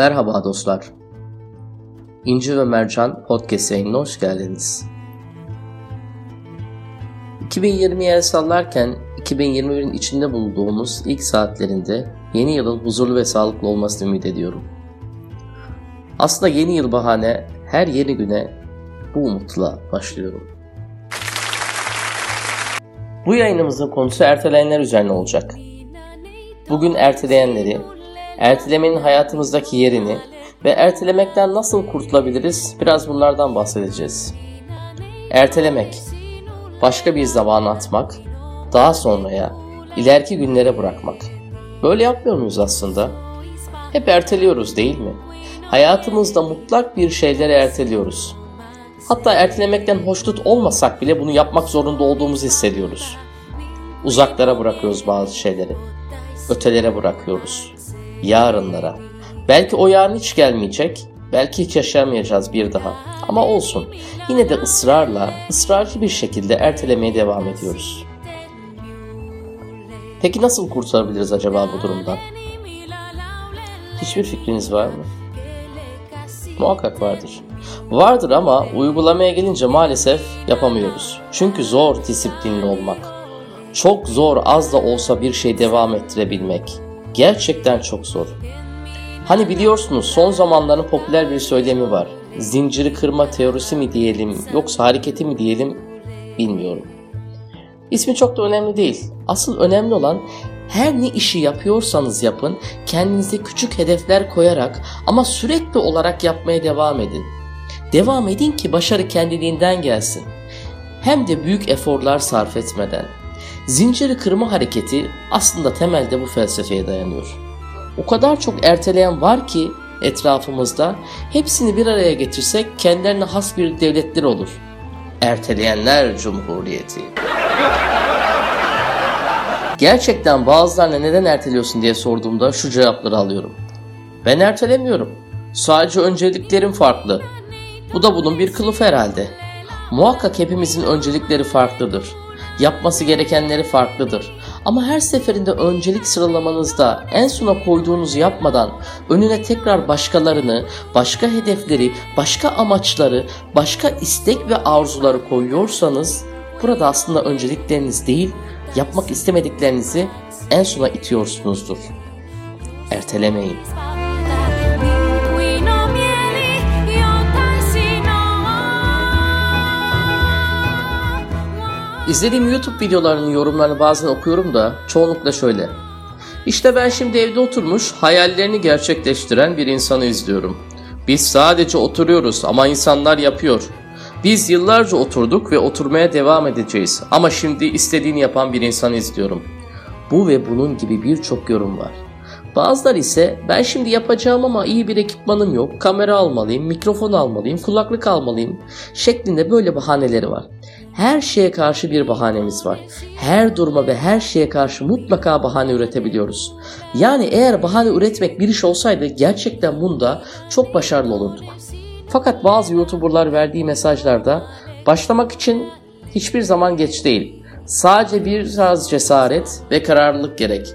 Merhaba dostlar. İnci ve Mercan podcast yayınına hoş geldiniz. 2020'ye el sallarken 2021'in içinde bulunduğumuz ilk saatlerinde yeni yılın huzurlu ve sağlıklı olmasını ümit ediyorum. Aslında yeni yıl bahane her yeni güne bu umutla başlıyorum. Bu yayınımızın konusu ertelenenler üzerine olacak. Bugün erteleyenleri, ertelemenin hayatımızdaki yerini ve ertelemekten nasıl kurtulabiliriz biraz bunlardan bahsedeceğiz. Ertelemek, başka bir zamana atmak, daha sonraya, ileriki günlere bırakmak. Böyle yapmıyor muyuz aslında? Hep erteliyoruz değil mi? Hayatımızda mutlak bir şeyleri erteliyoruz. Hatta ertelemekten hoşnut olmasak bile bunu yapmak zorunda olduğumuzu hissediyoruz. Uzaklara bırakıyoruz bazı şeyleri. Ötelere bırakıyoruz. Yarınlara. Belki o yarın hiç gelmeyecek. Belki hiç yaşayamayacağız bir daha. Ama olsun. Yine de ısrarla, ısrarcı bir şekilde ertelemeye devam ediyoruz. Peki nasıl kurtulabiliriz acaba bu durumdan? Hiçbir fikriniz var mı? Muhakkak vardır. Vardır ama uygulamaya gelince maalesef yapamıyoruz. Çünkü zor disiplinli olmak. Çok zor az da olsa bir şey devam ettirebilmek. Gerçekten çok zor. Hani biliyorsunuz son zamanların popüler bir söylemi var. Zinciri kırma teorisi mi diyelim yoksa hareketi mi diyelim bilmiyorum. İsmi çok da önemli değil. Asıl önemli olan her ne işi yapıyorsanız yapın, kendinize küçük hedefler koyarak ama sürekli olarak yapmaya devam edin. Devam edin ki başarı kendiliğinden gelsin. Hem de büyük eforlar sarf etmeden. Zinciri kırma hareketi aslında temelde bu felsefeye dayanıyor. O kadar çok erteleyen var ki etrafımızda hepsini bir araya getirsek kendilerine has bir devletler olur. Erteleyenler Cumhuriyeti. Gerçekten bazılarına neden erteliyorsun diye sorduğumda şu cevapları alıyorum. Ben ertelemiyorum. Sadece önceliklerim farklı. Bu da bunun bir kılıfı herhalde. Muhakkak hepimizin öncelikleri farklıdır. Yapması gerekenleri farklıdır. Ama her seferinde öncelik sıralamanızda en sona koyduğunuzu yapmadan önüne tekrar başkalarını, başka hedefleri, başka amaçları, başka istek ve arzuları koyuyorsanız burada aslında öncelikleriniz değil, yapmak istemediklerinizi en sona itiyorsunuzdur. Ertelemeyin. İzlediğim YouTube videolarının yorumlarını bazen okuyorum da çoğunlukla şöyle. İşte ben şimdi evde oturmuş hayallerini gerçekleştiren bir insanı izliyorum. Biz sadece oturuyoruz ama insanlar yapıyor. Biz yıllarca oturduk ve oturmaya devam edeceğiz ama şimdi istediğini yapan bir insan izliyorum. Bu ve bunun gibi birçok yorum var. Bazıları ise ben şimdi yapacağım ama iyi bir ekipmanım yok, kamera almalıyım, mikrofon almalıyım, kulaklık almalıyım şeklinde böyle bahaneleri var. Her şeye karşı bir bahanemiz var. Her duruma ve her şeye karşı mutlaka bahane üretebiliyoruz. Yani eğer bahane üretmek bir iş olsaydı gerçekten bunda çok başarılı olurduk. Fakat bazı YouTuber'lar verdiği mesajlarda başlamak için hiçbir zaman geç değil. Sadece biraz cesaret ve kararlılık gerek.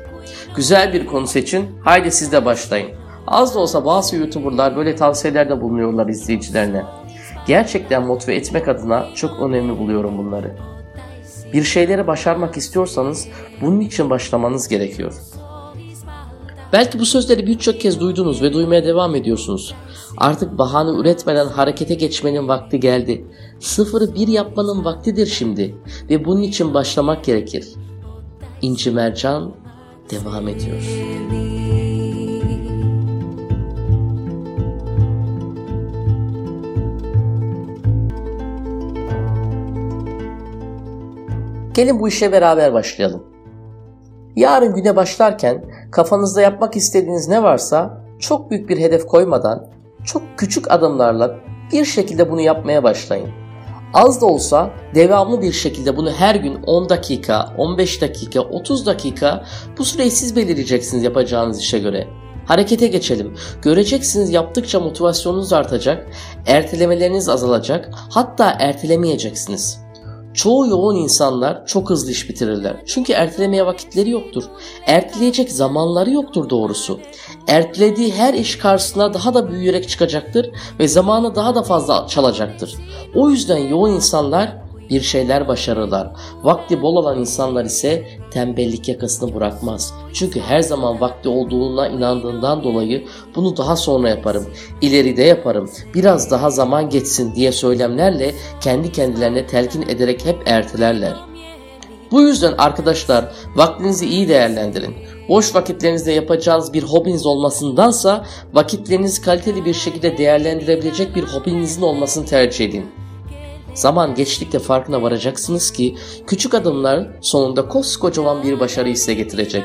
Güzel bir konu seçin, haydi siz de başlayın. Az da olsa bazı YouTuber'lar böyle tavsiyelerde bulunuyorlar izleyicilerine. Gerçekten motive etmek adına çok önemli buluyorum bunları. Bir şeyleri başarmak istiyorsanız bunun için başlamanız gerekiyor. Belki bu sözleri birçok kez duydunuz ve duymaya devam ediyorsunuz. Artık bahane üretmeden harekete geçmenin vakti geldi. Sıfırı bir yapmanın vaktidir şimdi ve bunun için başlamak gerekir. İnci Mercan devam ediyor. Gelin bu işe beraber başlayalım. Yarın güne başlarken kafanızda yapmak istediğiniz ne varsa çok büyük bir hedef koymadan çok küçük adımlarla bir şekilde bunu yapmaya başlayın. Az da olsa devamlı bir şekilde bunu her gün 10 dakika, 15 dakika, 30 dakika bu süreyi siz belirleyeceksiniz yapacağınız işe göre. Harekete geçelim. Göreceksiniz yaptıkça motivasyonunuz artacak, ertelemeleriniz azalacak, hatta ertelemeyeceksiniz. Çoğu yoğun insanlar çok hızlı iş bitirirler. Çünkü ertelemeye vakitleri yoktur. Erteleyecek zamanları yoktur doğrusu. Ertelediği her iş karşısına daha da büyüyerek çıkacaktır ve zamanı daha da fazla çalacaktır. O yüzden yoğun insanlar bir şeyler başarırlar. Vakti bol olan insanlar ise tembellik yakasını bırakmaz. Çünkü her zaman vakti olduğuna inandığından dolayı bunu daha sonra yaparım, ileride yaparım, biraz daha zaman geçsin diye söylemlerle kendi kendilerine telkin ederek hep ertelerler. Bu yüzden arkadaşlar vaktinizi iyi değerlendirin. Boş vakitlerinizde yapacağınız bir hobiniz olmasındansa vakitlerinizi kaliteli bir şekilde değerlendirebilecek bir hobinizin olmasını tercih edin. Zaman geçtikçe farkına varacaksınız ki küçük adımlar sonunda koskocaman bir başarı size getirecek.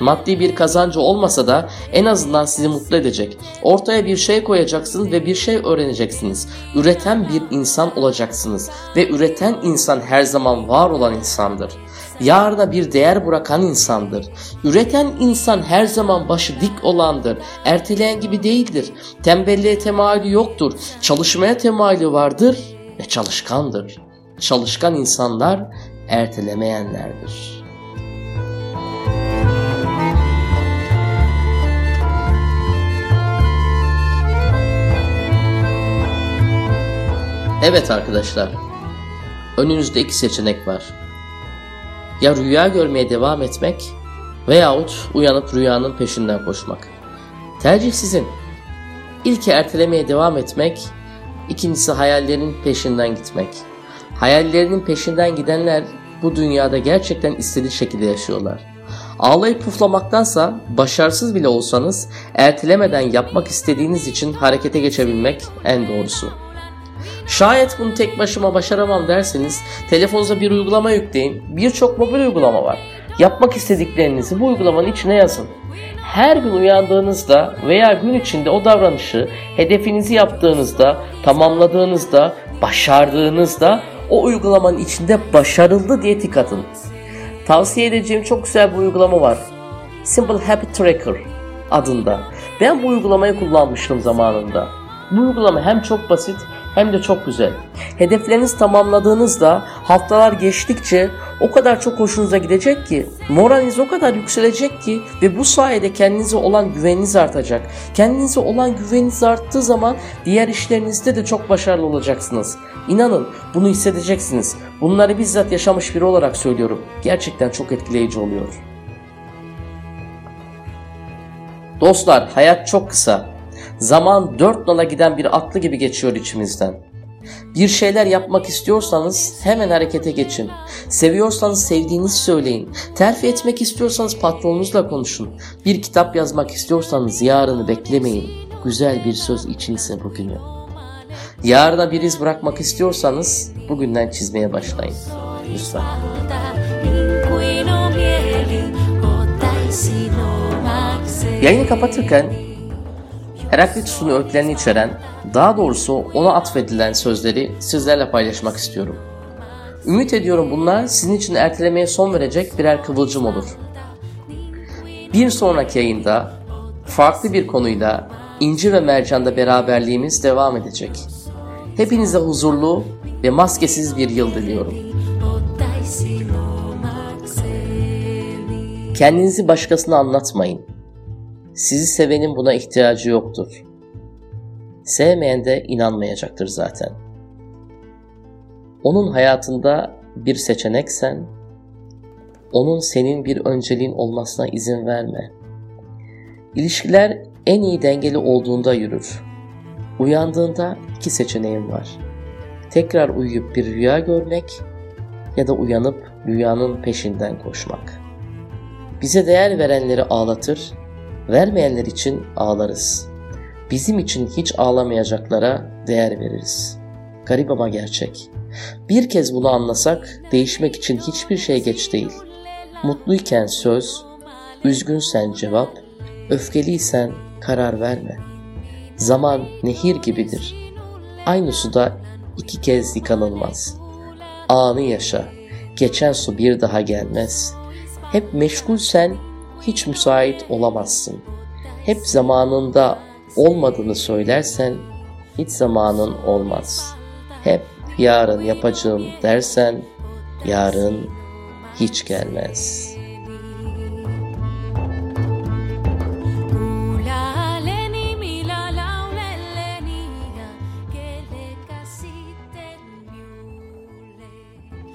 Maddi bir kazancı olmasa da en azından sizi mutlu edecek. Ortaya bir şey koyacaksınız ve bir şey öğreneceksiniz. Üreten bir insan olacaksınız ve üreten insan her zaman var olan insandır. Yarına bir değer bırakan insandır. Üreten insan her zaman başı dik olandır. Erteleyen gibi değildir. Tembelliğe temayülü yoktur. Çalışmaya temayülü vardır ve çalışkandır. Çalışkan insanlar ertelemeyenlerdir. Evet arkadaşlar, önünüzde iki seçenek var. Ya rüya görmeye devam etmek veyahut uyanıp rüyanın peşinden koşmak. Tercih sizin. İlki ertelemeye devam etmek İkincisi hayallerinin peşinden gitmek. Hayallerinin peşinden gidenler bu dünyada gerçekten istediği şekilde yaşıyorlar. Ağlayıp puflamaktansa başarısız bile olsanız ertelemeden yapmak istediğiniz için harekete geçebilmek en doğrusu. Şayet bunu tek başıma başaramam derseniz telefonunuza bir uygulama yükleyin. Birçok mobil uygulama var. Yapmak istediklerinizi bu uygulamanın içine yazın. Her gün uyandığınızda veya gün içinde o davranışı hedefinizi yaptığınızda, tamamladığınızda, başardığınızda o uygulamanın içinde başarıldı diye tik atın. Tavsiye edeceğim çok güzel bir uygulama var. Simple Habit Tracker adında. Ben bu uygulamayı kullanmıştım zamanında. Bu uygulama hem çok basit hem de çok güzel. Hedeflerinizi tamamladığınızda haftalar geçtikçe o kadar çok hoşunuza gidecek ki, moraliniz o kadar yükselecek ki ve bu sayede kendinize olan güveniniz artacak. Kendinize olan güveniniz arttığı zaman diğer işlerinizde de çok başarılı olacaksınız. İnanın bunu hissedeceksiniz. Bunları bizzat yaşamış biri olarak söylüyorum. Gerçekten çok etkileyici oluyor. Dostlar hayat çok kısa. Zaman dört nala giden bir atlı gibi geçiyor içimizden. Bir şeyler yapmak istiyorsanız hemen harekete geçin. Seviyorsanız sevdiğinizi söyleyin. Terfi etmek istiyorsanız patronunuzla konuşun. Bir kitap yazmak istiyorsanız yarını beklemeyin. Güzel bir söz içinse bugünü. Yarına bir iz bırakmak istiyorsanız bugünden çizmeye başlayın. Lütfen. Yayını kapatırken Heraklitus'un öğütlerini içeren, daha doğrusu ona atfedilen sözleri sizlerle paylaşmak istiyorum. Ümit ediyorum bunlar sizin için ertelemeye son verecek birer kıvılcım olur. Bir sonraki yayında farklı bir konuyla İnci ve Mercan'da beraberliğimiz devam edecek. Hepinize huzurlu ve maskesiz bir yıl diliyorum. Kendinizi başkasına anlatmayın. Sizi sevenin buna ihtiyacı yoktur. Sevmeyen de inanmayacaktır zaten. Onun hayatında bir seçeneksen, onun senin bir önceliğin olmasına izin verme. İlişkiler en iyi dengeli olduğunda yürür. Uyandığında iki seçeneğin var. Tekrar uyuyup bir rüya görmek ya da uyanıp rüyanın peşinden koşmak. Bize değer verenleri ağlatır, Vermeyenler için ağlarız. Bizim için hiç ağlamayacaklara değer veririz. Garip ama gerçek. Bir kez bunu anlasak değişmek için hiçbir şey geç değil. Mutluyken söz, üzgünsen cevap, öfkeliysen karar verme. Zaman nehir gibidir. Aynı suda iki kez yıkanılmaz. Anı yaşa, geçen su bir daha gelmez. Hep meşgulsen hiç müsait olamazsın. Hep zamanında olmadığını söylersen hiç zamanın olmaz. Hep yarın yapacağım dersen yarın hiç gelmez.''